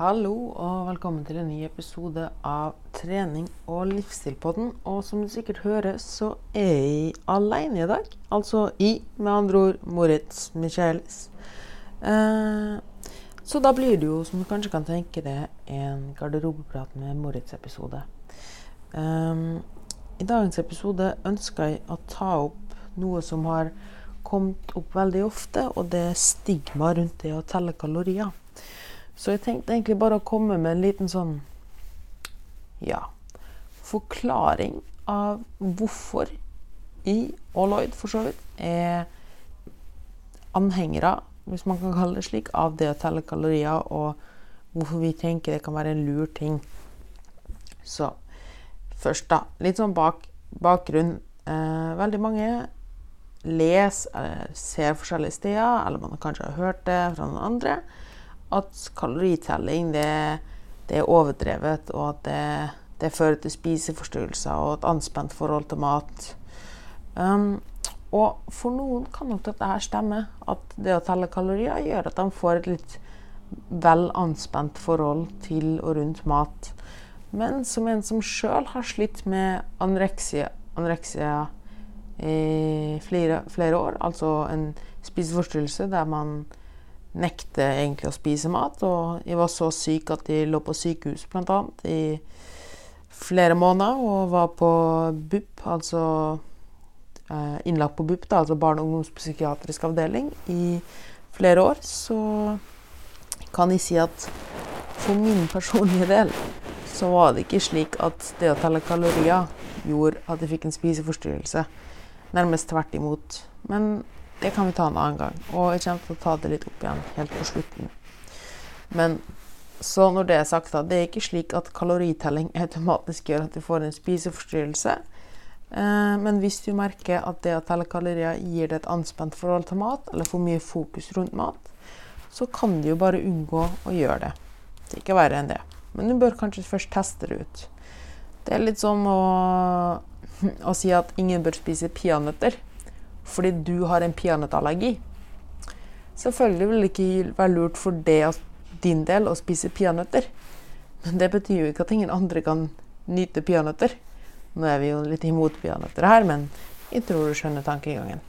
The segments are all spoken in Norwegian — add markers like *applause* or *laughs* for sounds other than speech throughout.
Hallo og velkommen til en ny episode av Trening og livsstilpodden. Og som du sikkert hører, så er jeg alene i dag. Altså i, med andre ord, Moritz Michaels. Eh, så da blir det jo, som du kanskje kan tenke deg, en garderobeprat med Moritz-episode. Eh, I dagens episode ønsker jeg å ta opp noe som har kommet opp veldig ofte, og det er stigma rundt det å telle kalorier. Så jeg tenkte egentlig bare å komme med en liten sånn ja, forklaring av hvorfor I og for så vidt er anhengere, hvis man kan kalle det slik, av det å telle kalorier, og hvorfor vi tenker det kan være en lur ting. Så først, da. Litt sånn bak, bakgrunn. Eh, veldig mange leser eller ser forskjellige steder, eller man kanskje har hørt det fra noen andre at kaloritelling det, det er overdrevet, og at det, det, fører til spiseforstyrrelser og et anspent forhold til mat. Um, og for noen kan nok dette her stemme, at det å telle kalorier gjør at de får et litt vel anspent forhold til og rundt mat. Men som en som sjøl har slitt med anoreksia, i flere, flere, år, altså en spiseforstyrrelse der man nekte egentlig å spise mat. Og jeg var så syk at de lå på sykehus bl.a. i flere måneder og var på BUP, altså eh, innlagt på BUP, da, altså barne- og ungdomspsykiatrisk avdeling, i flere år. Så kan jeg si at for min personlige del så var det ikke slik at det å telle kalorier gjorde at jeg fikk en spiseforstyrrelse. Nærmest tvert imot. Men det kan vi ta en annen gang. Og jeg kommer til å ta det litt opp igjen helt på slutten. Men så når det er sagt, da, det er ikke slik at kaloritelling automatisk gjør at du får en spiseforstyrrelse. Eh, men hvis du merker at det å telle kalorier gir deg et anspent forhold til mat, eller for mye fokus rundt mat, så kan du jo bare unngå å gjøre det. Det er ikke verre enn det. Men du bør kanskje først teste det ut. Det er litt som å, *laughs* å si at ingen bør spise peanøtter fordi du har en peanøttallergi. Selvfølgelig vil det ikke være lurt for det din del å spise peanøtter. Men det betyr jo ikke at ingen andre kan nyte peanøtter. Nå er vi jo litt imot peanøtter her, men jeg tror du skjønner tankegangen.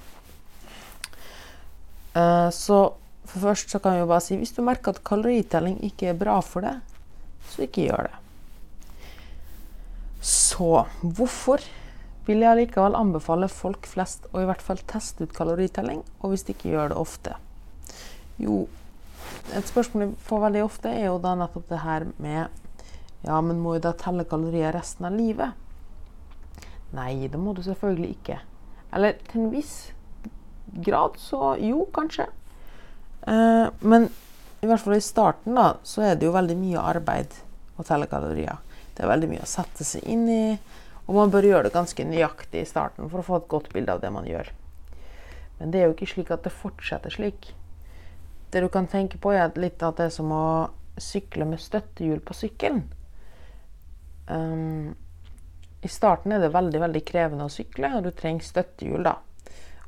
Uh, så for først så kan vi jo bare si hvis du merker at kaloritelling ikke er bra for deg, så ikke gjør det. Så hvorfor vil jeg likevel anbefale folk flest å i hvert fall teste ut kaloritelling, og hvis de ikke gjør det ofte. Jo, et spørsmål jeg får veldig ofte, er jo da nettopp det her med Ja, men må jeg da telle kalorier resten av livet? Nei, det må du selvfølgelig ikke. Eller til en viss grad, så jo, kanskje. Eh, men i hvert fall i starten, da, så er det jo veldig mye arbeid å telle kalorier. Det er veldig mye å sette seg inn i. Og man bør gjøre det ganske nøyaktig i starten for å få et godt bilde av det man gjør. Men det er jo ikke slik at det fortsetter slik. Det du kan tenke på, er litt at det er som å sykle med støttehjul på sykkelen. Um, I starten er det veldig veldig krevende å sykle, og du trenger støttehjul. da.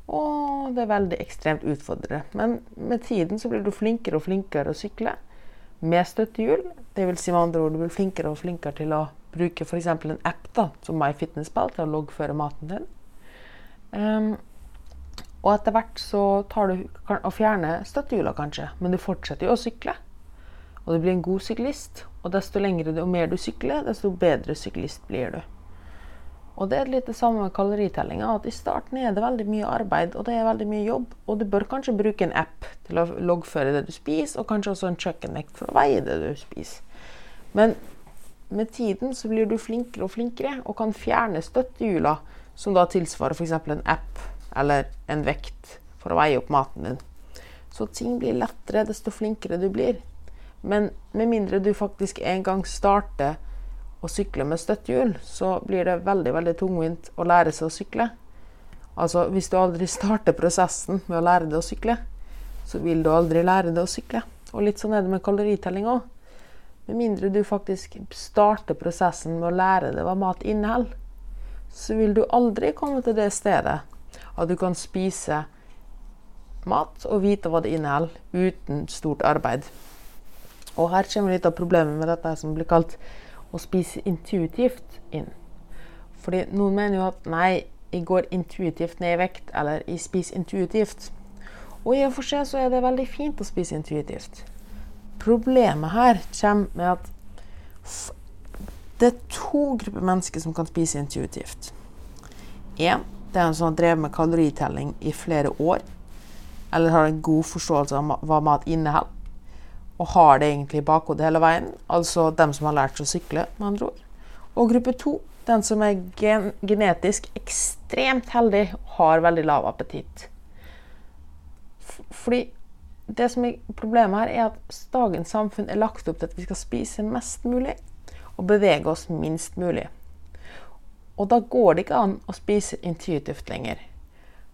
Og det er veldig ekstremt utfordrende. Men med tiden så blir du flinkere og flinkere å sykle med støttehjul. Det vil si med andre ord du blir flinkere og flinkere til å bruker f.eks. en app da, som MyFitnessPal til å loggføre maten din. Um, og etter hvert så tar du og fjerner støttehjula, kanskje, men du fortsetter jo å sykle. Og du blir en god syklist. Og desto lengre og mer du sykler, desto bedre syklist blir du. Og det er litt det samme med kaloritellinga. At i starten er det veldig mye arbeid og det er veldig mye jobb. Og du bør kanskje bruke en app til å loggføre det du spiser, og kanskje også en kjøkkenvekt for å veie det du spiser. Men med tiden så blir du flinkere og flinkere og kan fjerne støttehjula, som da tilsvarer f.eks. en app eller en vekt for å veie opp maten din. Så ting blir lettere desto flinkere du blir. Men med mindre du faktisk en gang starter å sykle med støttehjul, så blir det veldig veldig tungvint å lære seg å sykle. Altså, Hvis du aldri starter prosessen med å lære deg å sykle, så vil du aldri lære deg å sykle. Og litt sånn er det med kaloritelling òg. Med mindre du faktisk starter prosessen med å lære deg hva mat inneholder, så vil du aldri komme til det stedet at du kan spise mat og vite hva det inneholder, uten stort arbeid. Og her kommer litt av problemet med dette som blir kalt å spise intuitivt inn. Fordi noen mener jo at nei, jeg går intuitivt ned i vekt, eller jeg spiser intuitivt. Og i og for seg så er det veldig fint å spise intuitivt. Problemet her kommer med at det er to grupper mennesker som kan spise intuitivt. Én det er en som har drevet med kaloritelling i flere år, eller har en god forståelse av hva mat inneholder, og har det egentlig i bakhodet hele veien. Altså dem som har lært seg å sykle, med andre ord. Og gruppe to den som er gen genetisk ekstremt heldig, har veldig lav appetitt. Fordi det som er problemet her, er at dagens samfunn er lagt opp til at vi skal spise mest mulig og bevege oss minst mulig. Og da går det ikke an å spise intuitivt lenger.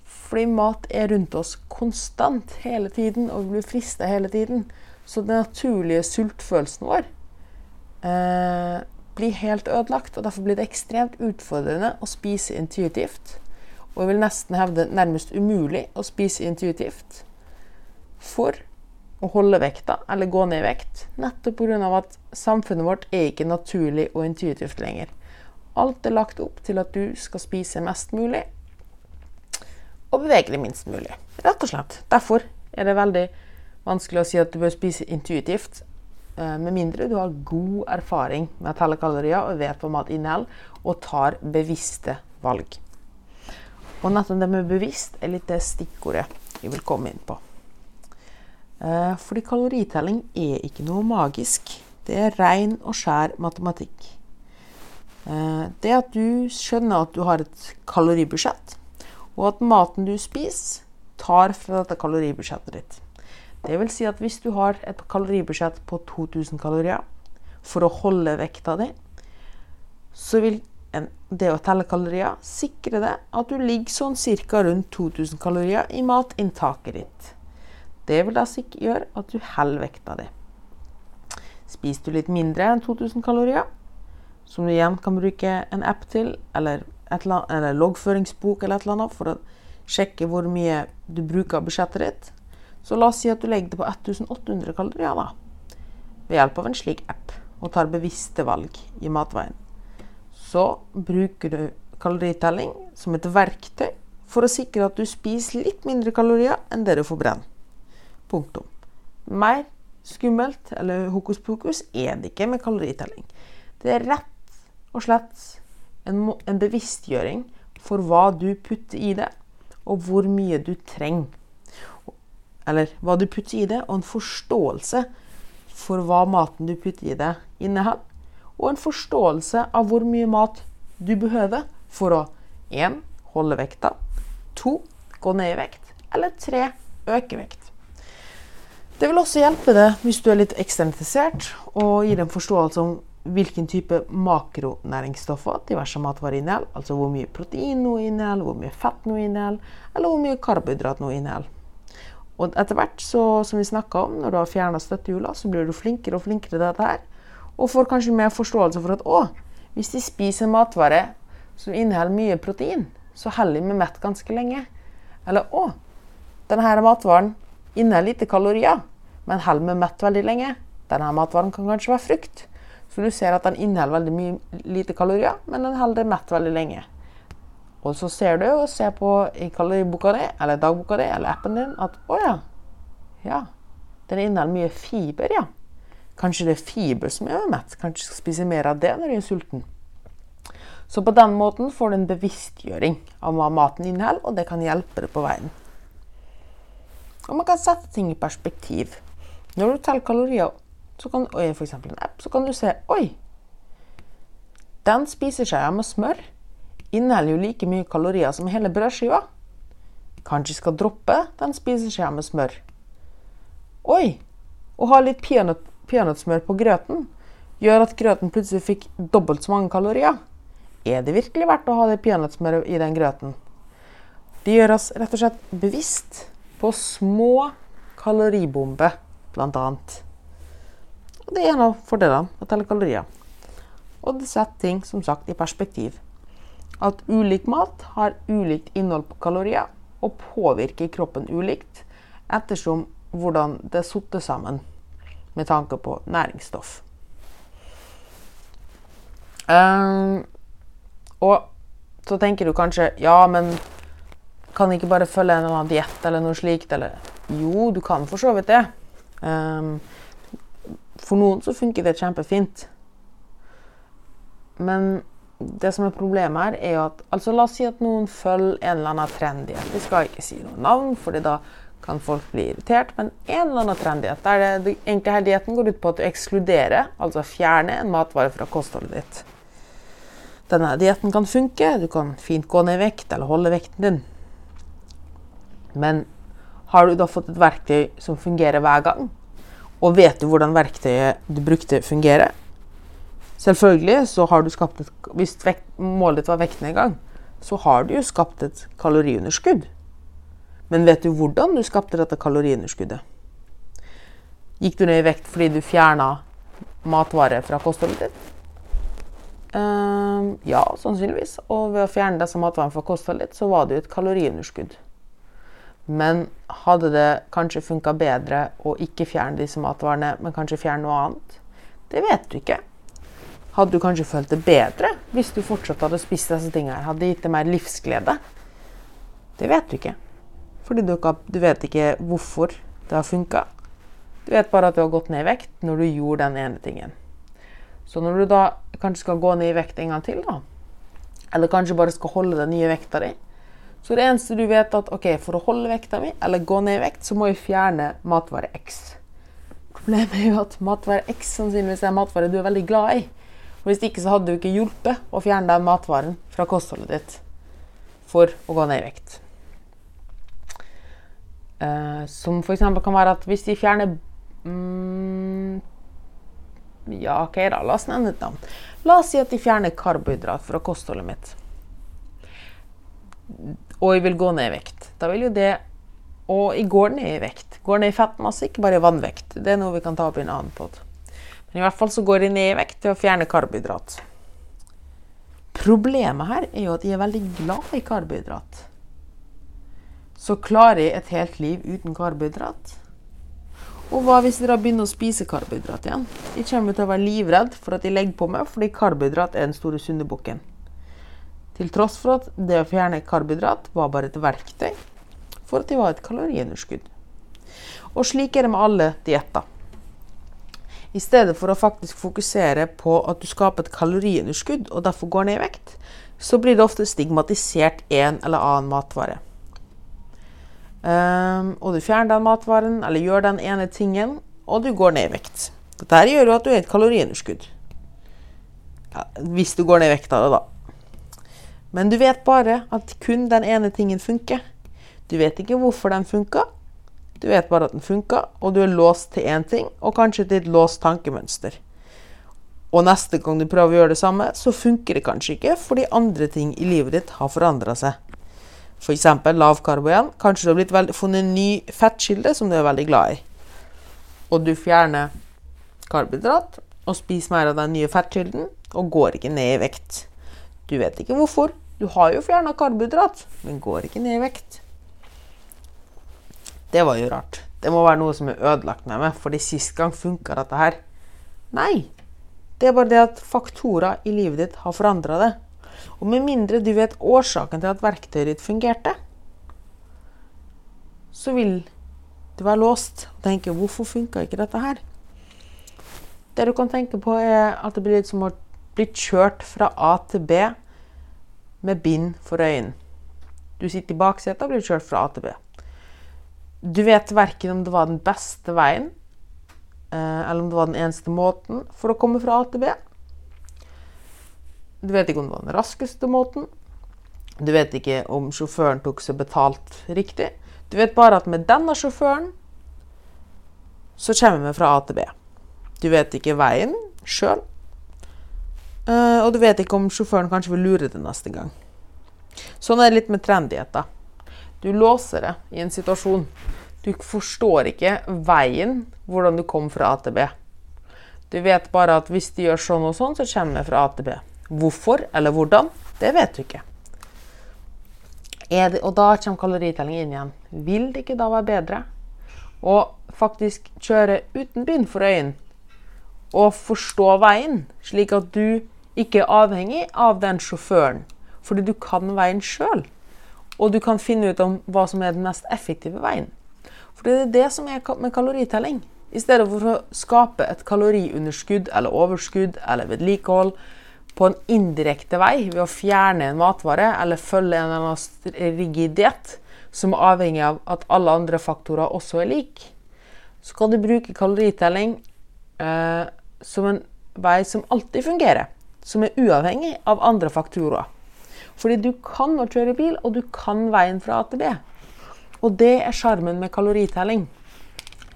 Fordi mat er rundt oss konstant hele tiden, og vi blir frista hele tiden. Så den naturlige sultfølelsen vår eh, blir helt ødelagt. og Derfor blir det ekstremt utfordrende å spise intuitivt. Og jeg vil nesten hevde nærmest umulig å spise intuitivt for å holde vekta eller gå ned i vekt. Nettopp pga. at samfunnet vårt er ikke naturlig og intuitivt lenger. Alt er lagt opp til at du skal spise mest mulig og bevege deg minst mulig. Rett og slett. Derfor er det veldig vanskelig å si at du bør spise intuitivt Eh, med mindre du har god erfaring med å telle kalorier og vet hva mat inneholder, og tar bevisste valg. Og nettopp det med bevisst er litt det stikkordet vi vil komme inn på. Eh, fordi kaloritelling er ikke noe magisk. Det er ren og skjær matematikk. Eh, det at du skjønner at du har et kaloribudsjett, og at maten du spiser, tar fra dette kaloribudsjettet ditt. Det vil si at hvis du har et kaloribudsjett på 2000 kalorier for å holde vekta di, så vil det å telle kalorier sikre deg at du ligger sånn ca. rundt 2000 kalorier i matinntaket ditt. Det vil da gjøre at du holder vekta di. Spiser du litt mindre enn 2000 kalorier, som du igjen kan bruke en app til, eller, annet, eller loggføringsbok eller et eller annet, for å sjekke hvor mye du bruker av budsjettet ditt, så la oss si at du legger det på 1800 kalorier da, ved hjelp av en slik app, og tar bevisste valg i matveien. Så bruker du kaloritelling som et verktøy for å sikre at du spiser litt mindre kalorier enn det du forbrenner. Punktum. Mer skummelt eller hokus pokus er det ikke med kaloritelling. Det er rett og slett en, en bevisstgjøring for hva du putter i det, og hvor mye du trenger eller hva du putter i det, og en forståelse for hva maten du putter i det, inneholder. Og en forståelse av hvor mye mat du behøver for å 1. holde vekta, 2. gå ned i vekt, eller 3. øke vekt. Det vil også hjelpe deg hvis du er litt eksternifisert, og gi deg en forståelse om hvilken type makronæringsstoffer diverse matvarer inneholder. Altså hvor mye protein noe inneholder, hvor mye fett noe inneholder, eller hvor mye karbohydrat noe inneholder. Og etter hvert, så, som vi snakka om, når du har fjerna støttehjula, så blir du flinkere og flinkere til dette her. Og får kanskje mer forståelse for at å, hvis de spiser en matvare som inneholder mye protein, så holder de meg mett ganske lenge. Eller å, denne matvaren inneholder lite kalorier, men holder meg mett veldig lenge. Denne matvaren kan kanskje være frukt. Så du ser at den inneholder veldig mye lite kalorier, men den holder deg mett veldig lenge. Og så ser du og ser på i kaloriboka di, eller dagboka di, eller appen din at å ja, ja, den inneholder mye fiber, ja. Kanskje det er fiber som gjør mett. Kanskje du skal spise mer av det når du er sulten. Så på den måten får du en bevisstgjøring av hva maten inneholder, og det kan hjelpe deg på veien. Og man kan sette ting i perspektiv. Når du teller kalorier, så kan, og f.eks. en app, så kan du se Oi! Den spiser seg med smør inneholder jo like mye kalorier som hele brødskiva. Kanskje skal droppe den spiseskjea med smør. Oi! Å ha litt peanøtt, peanøttsmør på grøten gjør at grøten plutselig fikk dobbelt så mange kalorier. Er det virkelig verdt å ha det peanøttsmøret i den grøten? Det gjør oss rett og slett bevisst på små kaloribomber, bl.a. Og det er en av fordelene med å telle kalorier. Og det setter ting som sagt i perspektiv at ulik mat har ulikt innhold på kalorier og påvirker kroppen ulikt ettersom hvordan det er sammen med tanke på næringsstoff. Um, og så tenker du kanskje ja, men kan ikke bare følge en eller annen diett eller noe slikt? Eller jo, du kan for så vidt det. Um, for noen så funker det kjempefint. Men det som er problemet her, er jo at altså La oss si at noen følger en eller annen trendighet. Vi skal ikke si noe navn, fordi da kan folk bli irritert. Men en eller annen trendighet der det, det, egentlig her dietten går ut på at du ekskluderer, altså fjerner en matvare fra kostholdet ditt. Denne dietten kan funke, du kan fint gå ned i vekt eller holde vekten din. Men har du da fått et verktøy som fungerer hver gang? Og vet du hvordan verktøyet du brukte, fungerer? Selvfølgelig så har du skapt et Hvis vekt, målet var vektnedgang, så har du jo skapt et kaloriunderskudd. Men vet du hvordan du skapte dette kaloriunderskuddet? Gikk du ned i vekt fordi du fjerna matvarer fra kostholdet ditt? Uh, ja, sannsynligvis. Og ved å fjerne disse matvarene fra kostholdet ditt, så var det jo et kaloriunderskudd. Men hadde det kanskje funka bedre å ikke fjerne disse matvarene, men kanskje fjerne noe annet? Det vet du ikke. Hadde du kanskje følt det bedre hvis du fortsatt hadde spist disse tingene? Hadde det gitt deg mer livsglede? Det vet du ikke. Fordi du, du vet ikke hvorfor det har funka. Du vet bare at du har gått ned i vekt når du gjorde den ene tingen. Så når du da kanskje skal gå ned i vekt en gang til, da, eller kanskje bare skal holde den nye vekta di, så det eneste du vet at ok, for å holde vekta mi eller gå ned i vekt, så må jeg fjerne matvare X. Problemet er jo at matvare X sannsynligvis er matvare du er veldig glad i. Og Hvis ikke så hadde du ikke hjulpet å fjerne den matvaren fra kostholdet ditt for å gå ned i vekt. Uh, som f.eks. kan være at hvis de fjerner mm, Ja, OK, da. La oss nevne et navn. La oss si at de fjerner karbohydrat fra kostholdet mitt og jeg vil gå ned i vekt. Da vil jo det Og jeg går ned i vekt. Går ned i fettmasse, ikke bare i vannvekt. Det er noe vi kan ta opp i en annen pod. Men i hvert fall så går jeg ned i vekt til å fjerne karbohydrat. Problemet her er jo at jeg er veldig glad i karbohydrat. Så klarer jeg et helt liv uten karbohydrat? Og hva hvis jeg da begynner å spise karbohydrat igjen? Jeg kommer til å være livredd for at jeg legger på meg fordi karbohydrat er den store syndebukken. Til tross for at det å fjerne karbohydrat var bare et verktøy for at det var et kaloriunderskudd. Og slik er det med alle dietter. I stedet for å faktisk fokusere på at du skaper et kaloriunderskudd og derfor går ned i vekt, så blir det ofte stigmatisert en eller annen matvare. Um, og du fjerner den matvaren eller gjør den ene tingen, og du går ned i vekt. Dette gjør jo at du er et kaloriunderskudd. Ja, hvis du går ned i vekt av det, da. Men du vet bare at kun den ene tingen funker. Du vet ikke hvorfor den funka. Du vet bare at den funka, og du er låst til én ting, og kanskje til et låst tankemønster. Og neste gang du prøver å gjøre det samme, så funker det kanskje ikke fordi andre ting i livet ditt har forandra seg. F.eks. lav karbo igjen. Kanskje du har blitt veldig, funnet en ny fettkilde som du er veldig glad i. Og du fjerner karbohydrat og spiser mer av den nye fettkilden og går ikke ned i vekt. Du vet ikke hvorfor. Du har jo fjerna karbohydrat, men går ikke ned i vekt. Det var jo rart. Det må være noe som er ødelagt med meg, fordi sist gang funka dette her. Nei. Det er bare det at faktorer i livet ditt har forandra det. Og med mindre du vet årsaken til at verktøyet ditt fungerte, så vil du være låst og tenke 'Hvorfor funka ikke dette her?' Det du kan tenke på, er at det blir litt som å bli kjørt fra A til B med bind for øynene. Du sitter i baksetet og blir kjørt fra A til B. Du vet verken om det var den beste veien, eh, eller om det var den eneste måten for å komme fra A til B. Du vet ikke om det var den raskeste måten. Du vet ikke om sjåføren tok seg betalt riktig. Du vet bare at med denne sjåføren så kommer vi fra A til B. Du vet ikke veien sjøl, Uh, og du vet ikke om sjåføren kanskje vil lure deg neste gang. Sånn er det litt med trenddietter. Du låser det i en situasjon. Du forstår ikke veien, hvordan du kom fra A til B. Du vet bare at hvis de gjør sånn og sånn, så kommer vi fra A til B. Hvorfor eller hvordan, det vet du ikke. Det, og da kommer kaloritelling inn igjen. Vil det ikke da være bedre å faktisk kjøre uten bind for øynene. Og forstå veien, slik at du ikke avhengig av den sjåføren. Fordi du kan veien sjøl. Og du kan finne ut om hva som er den mest effektive veien. For det er det som er med kaloritelling. I stedet for å skape et kaloriunderskudd eller overskudd eller vedlikehold på en indirekte vei ved å fjerne en matvare eller følge en eller annen rigid som er avhengig av at alle andre faktorer også er like, så kan du bruke kaloritelling eh, som en vei som alltid fungerer. Som er uavhengig av andre faktorer. Fordi du kan å kjøre bil, og du kan veien fra A til B. Og det er sjarmen med kaloritelling.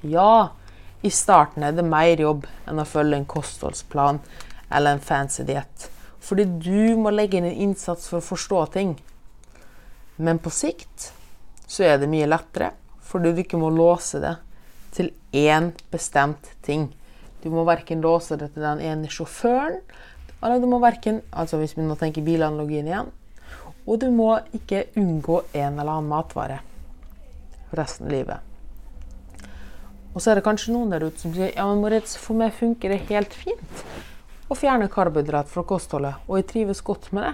Ja, i starten er det mer jobb enn å følge en kostholdsplan eller en fancy diett. Fordi du må legge inn en innsats for å forstå ting. Men på sikt så er det mye lettere, fordi du ikke må låse det til én bestemt ting. Du må verken låse det til den ene sjåføren, eller du må verken altså Hvis vi nå tenker bilanalogien igjen. Og du må ikke unngå en eller annen matvare resten av livet. Og så er det kanskje noen der ute som sier ja, men Moritz, for meg funker det helt fint å fjerne karbohydrat fra kostholdet, og jeg trives godt med det.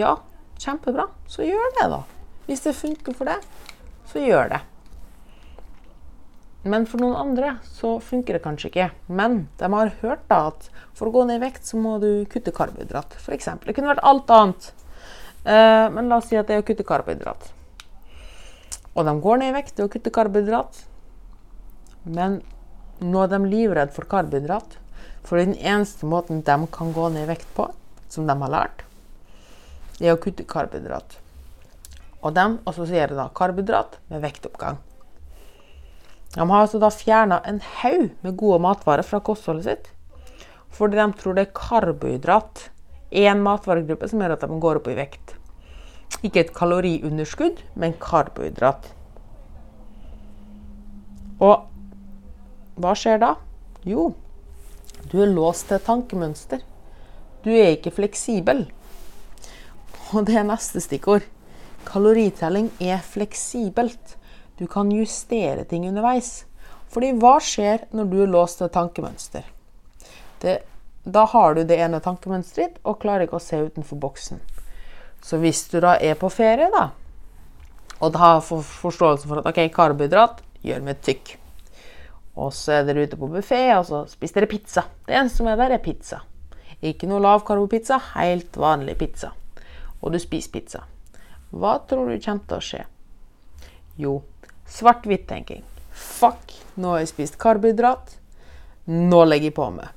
Ja, kjempebra. Så gjør det, da. Hvis det funker for deg, så gjør det. Men for noen andre så funker det kanskje ikke. Men de har hørt da at for å gå ned i vekt, så må du kutte karbohydrat. F.eks. Det kunne vært alt annet. Eh, men la oss si at det er å kutte karbohydrat. Og de går ned i vekt ved å kutte karbohydrat. Men nå er de livredde for karbohydrat. For den eneste måten de kan gå ned i vekt på, som de har lært, er å kutte karbohydrat. Og de assosierer da karbohydrat med vektoppgang. De har altså da fjerna en haug med gode matvarer fra kostholdet sitt. Fordi de tror det er karbohydrat, én matvaregruppe, som gjør at de går opp i vekt. Ikke et kaloriunderskudd, men karbohydrat. Og hva skjer da? Jo, du er låst til et tankemønster. Du er ikke fleksibel. Og det er neste stikkord. Kaloritelling er fleksibelt. Du kan justere ting underveis. Fordi hva skjer når du er låst til et tankemønster? Det, da har du det ene tankemønsteret ditt og klarer ikke å se utenfor boksen. Så hvis du da er på ferie, da, og da har forståelse for at ok, karbohydrat gjør meg tykk. Og så er dere ute på buffé, og så spiser dere pizza. Det eneste som er der, er pizza. Ikke noe lavkarbopizza, helt vanlig pizza. Og du spiser pizza. Hva tror du kommer til å skje? Jo, svart-hvitt-tenking. Fuck, nå har jeg spist karbohydrat. Nå legger jeg på meg.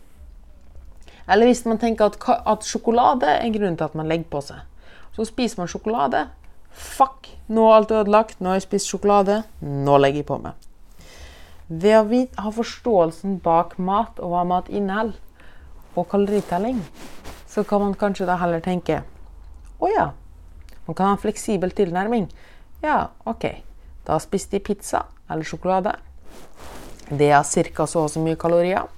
Eller hvis man tenker at, at sjokolade er grunnen til at man legger på seg. Så spiser man sjokolade. Fuck, nå er alt ødelagt. Nå har jeg spist sjokolade. Nå legger jeg på meg. Ved å ha forståelsen bak mat og hva mat inneholder, og kaloritelling, så kan man kanskje da heller tenke å ja, man kan ha en fleksibel tilnærming. Ja, OK, da spiste de pizza eller sjokolade. Det har ca. så og så mye kalorier.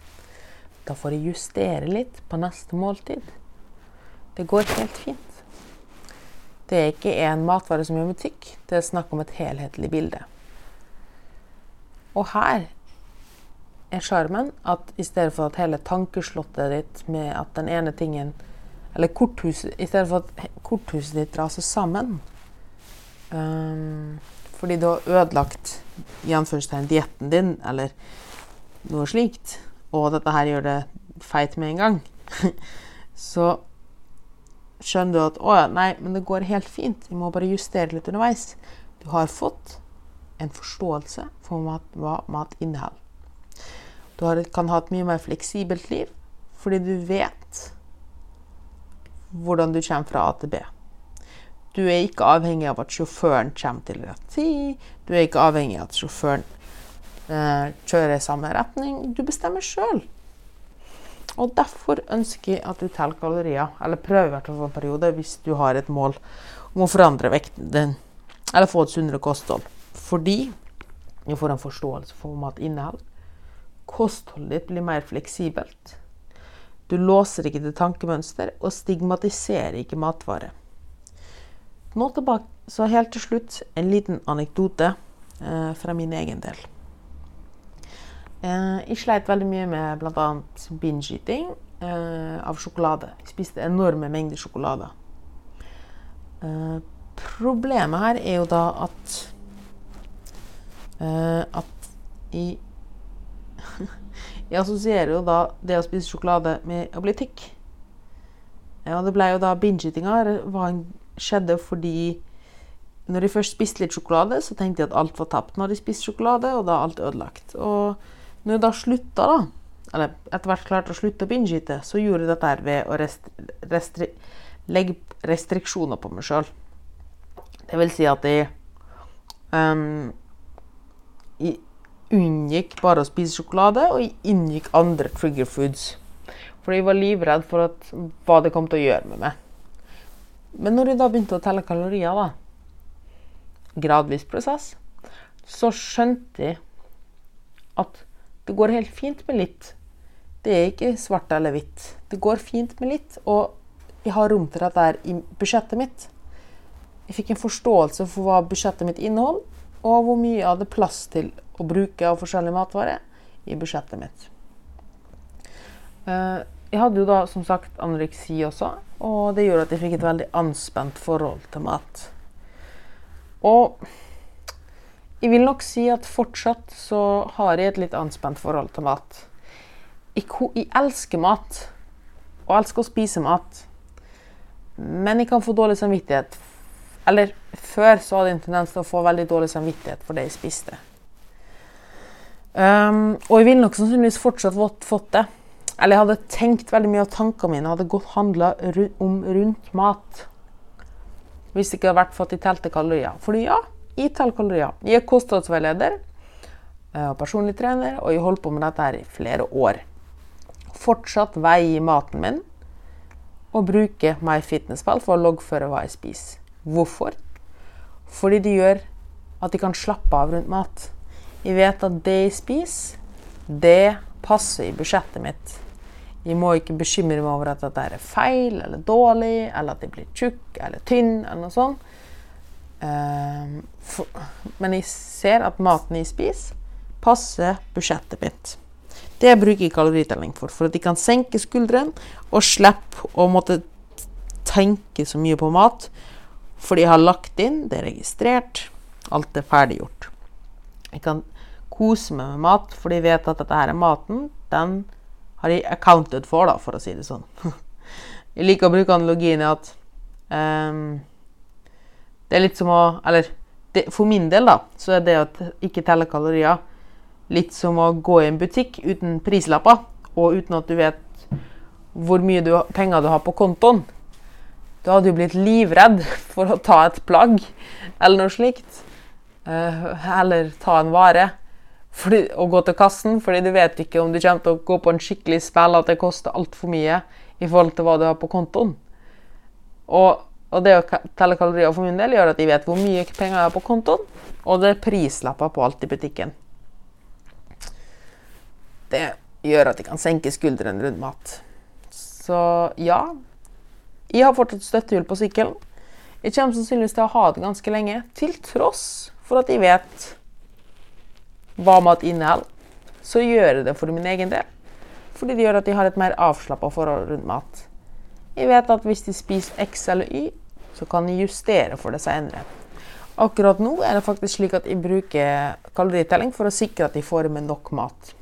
Da får de justere litt på neste måltid. Det går helt fint. Det er ikke én matvare som gjør meg tykk, det er snakk om et helhetlig bilde. Og her er sjarmen at i stedet for at hele tankeslottet ditt med at den ene tingen Eller korthuset I stedet for at korthuset ditt raser sammen um, fordi du har ødelagt dietten din, eller noe slikt, og dette her gjør det feit med en gang, *laughs* så skjønner du at å nei, men det går helt fint. Vi må bare justere litt underveis. Du har fått en forståelse for mat, hva mat inneholder. Du har, kan ha et mye mer fleksibelt liv fordi du vet hvordan du kommer fra A til B. Du er ikke avhengig av at sjåføren kommer til rett tid. Du er ikke avhengig av at sjåføren eh, kjører i samme retning. Du bestemmer sjøl. Og derfor ønsker jeg at du teller kalorier, eller prøver i hvert en periode, hvis du har et mål om å forandre vekten din, eller få et sunnere kosthold. Fordi du får en forståelse for matinnhold. Kostholdet ditt blir mer fleksibelt. Du låser ikke til tankemønster og stigmatiserer ikke matvare. Nå tilbake, så helt til slutt en liten anekdote eh, fra min egen del. Eh, jeg sleit veldig mye med bl.a. binge-eating eh, av sjokolade. Jeg spiste enorme mengder sjokolade. Eh, problemet her er jo da at eh, At jeg *laughs* Jeg assosierer jo da det å spise sjokolade med å bli tykk. Ja, det ble jo da binge-eatinga skjedde fordi når jeg først spiste litt sjokolade, så tenkte jeg at alt var tapt når jeg spiste sjokolade, og da er alt ødelagt. Og når jeg da slutta, da, eller etter hvert klarte å slutte å binge-eate, så gjorde jeg dette ved å restri restri legge restriksjoner på meg sjøl. Det vil si at jeg, um, jeg unngikk bare å spise sjokolade, og jeg inngikk andre trigger foods. Fordi jeg var livredd for at, hva det kom til å gjøre med meg. Men når jeg da begynte å telle kalorier, da, gradvis prosess, så skjønte jeg at det går helt fint med litt. Det er ikke svart eller hvitt. Det går fint med litt, og jeg har rom til dette i budsjettet mitt. Jeg fikk en forståelse for hva budsjettet mitt inneholder, og hvor mye jeg hadde plass til å bruke av forskjellige matvarer i budsjettet mitt. Eh, jeg hadde jo da som sagt anoreksi også, og det gjorde at jeg fikk et veldig anspent forhold til mat. Og jeg vil nok si at fortsatt så har jeg et litt anspent forhold til mat. Jeg, jeg elsker mat, og elsker å spise mat. Men jeg kan få dårlig samvittighet. Eller før så hadde jeg en tendens til å få veldig dårlig samvittighet for det jeg spiste. Um, og jeg ville nok sannsynligvis fortsatt fått det. Eller jeg hadde tenkt veldig mye av tankene mine hadde gått handla om rundt mat. Hvis det ikke hadde vært for at jeg telte kalorier. Fordi ja, jeg teller kalorier. Jeg er kostholdsveileder eh, og personlig trener, og jeg holdt på med dette her i flere år. Fortsatt veier maten min og bruke MyFitnessPal for å loggføre hva jeg spiser. Hvorfor? Fordi det gjør at jeg kan slappe av rundt mat. Jeg vet at det jeg spiser, det passer i budsjettet mitt. Jeg må ikke bekymre meg over at dette er feil eller dårlig, eller at jeg blir tjukk eller tynn, eller noe sånt. Uh, for, men jeg ser at maten jeg spiser, passer budsjettet mitt. Det bruker jeg kaloritelling for, for at jeg kan senke skuldrene og slippe å måtte tenke så mye på mat. Fordi jeg har lagt inn, det er registrert, alt er ferdiggjort. Jeg kan kose meg med mat for de vet at dette her er maten. Den har de accounted for, da, for å si det sånn. *laughs* jeg liker å bruke analogien i at um, det er litt som å Eller det, for min del, da, så er det å ikke telle kalorier litt som å gå i en butikk uten prislapper, og uten at du vet hvor mye du, penger du har på kontoen. Du hadde jo blitt livredd for å ta et plagg eller noe slikt. Uh, eller ta en vare fordi, å gå til kassen, fordi du vet ikke om du kommer til å gå på en skikkelig spill at det koster altfor mye i forhold til hva du har på kontoen. Og, og det å telle kalorier for min del gjør at jeg vet hvor mye penger jeg har på kontoen, og det er prislapper på alt i butikken. Det gjør at jeg kan senke skuldrene rundt mat. Så ja, jeg har fortsatt støttehjul på sykkelen. Jeg kommer sannsynligvis til å ha det ganske lenge, til tross for at jeg vet hva mat inneholder, så gjør jeg det for min egen del. Fordi det gjør at de har et mer avslappa forhold rundt mat. Jeg vet at hvis de spiser X eller Y, så kan de justere for det senere. Akkurat nå er det faktisk slik at jeg bruker kaloritelling for å sikre at de får med nok mat.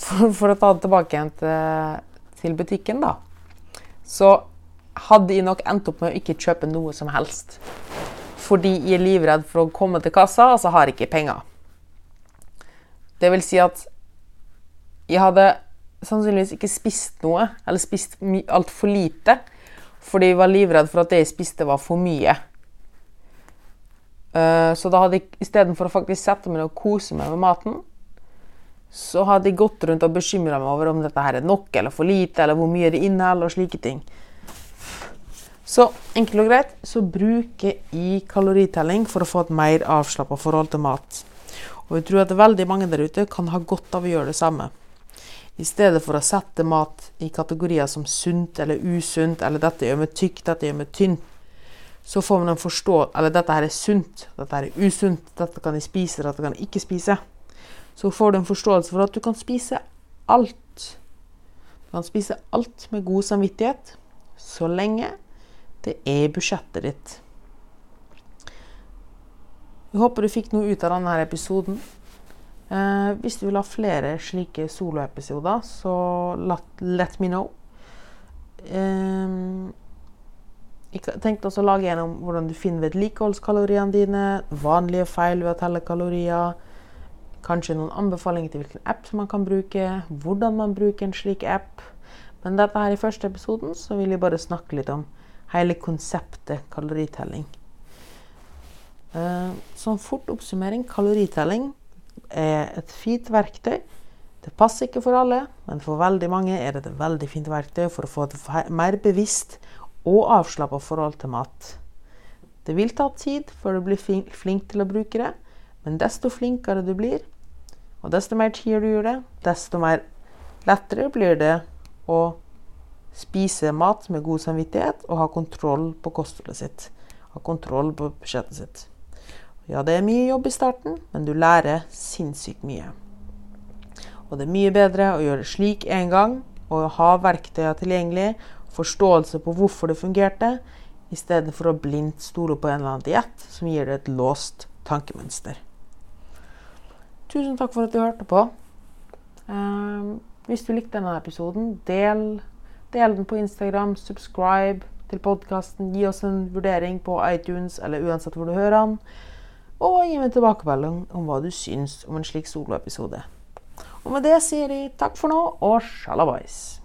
For, for å ta det tilbake igjen til, til butikken, da. Så hadde jeg nok endt opp med å ikke kjøpe noe som helst. Fordi jeg er livredd for å komme til kassa, og så har jeg ikke penger. Det vil si at jeg hadde sannsynligvis ikke spist noe, eller spist altfor lite, fordi jeg var livredd for at det jeg spiste, var for mye. Uh, så da hadde jeg istedenfor å faktisk sette meg og kose meg med maten, så hadde jeg gått rundt og bekymra meg over om dette her er nok eller for lite, eller hvor mye det inneholder, og slike ting. Så enkelt og greit så bruker jeg kaloritelling for å få et mer avslappa forhold til mat. Og jeg tror at veldig mange der ute kan ha godt av å gjøre det samme. I stedet for å sette mat i kategorier som sunt eller usunt, eller 'dette gjør meg tykk, dette gjør meg tynn', så får man en forstå Eller 'dette her er sunt, dette her er usunt, dette kan jeg spise, dette kan jeg ikke spise'. så får du en forståelse for at du kan spise alt. Du kan spise alt med god samvittighet så lenge det er i budsjettet ditt. Jeg håper du fikk noe ut av denne episoden. Eh, hvis du vil ha flere slike soloepisoder, så let, let me know. Eh, jeg tenkte også å lage en om hvordan du finner vedlikeholdskaloriene dine, vanlige feil ved å telle kalorier, kanskje noen anbefalinger til hvilken app man kan bruke, hvordan man bruker en slik app. Men dette her i første episoden så vil jeg bare snakke litt om hele konseptet kaloritelling. Som fort oppsummering kaloritelling er et fint verktøy. Det passer ikke for alle, men for veldig mange er det et veldig fint verktøy for å få et mer bevisst og avslappa forhold til mat. Det vil ta tid før du blir flink til å bruke det, men desto flinkere du blir, og desto mer tid du gjør det, desto mer lettere blir det å spise mat med god samvittighet og ha kontroll på kostholdet sitt. Ha kontroll på budsjettet sitt. Ja, det er mye jobb i starten, men du lærer sinnssykt mye. Og det er mye bedre å gjøre det slik en gang og ha verktøyene tilgjengelig, forståelse på hvorfor det fungerte, i stedet for å blindt stole på en eller annen diett som gir deg et låst tankemønster. Tusen takk for at du hørte på. Uh, hvis du likte denne episoden, del Del den på Instagram, subscribe til podkasten. Gi oss en vurdering på iTunes eller uansett hvor du hører den. Og gi meg tilbakemelding om hva du syns om en slik soloepisode. Og med det sier jeg takk for nå og sjalabais.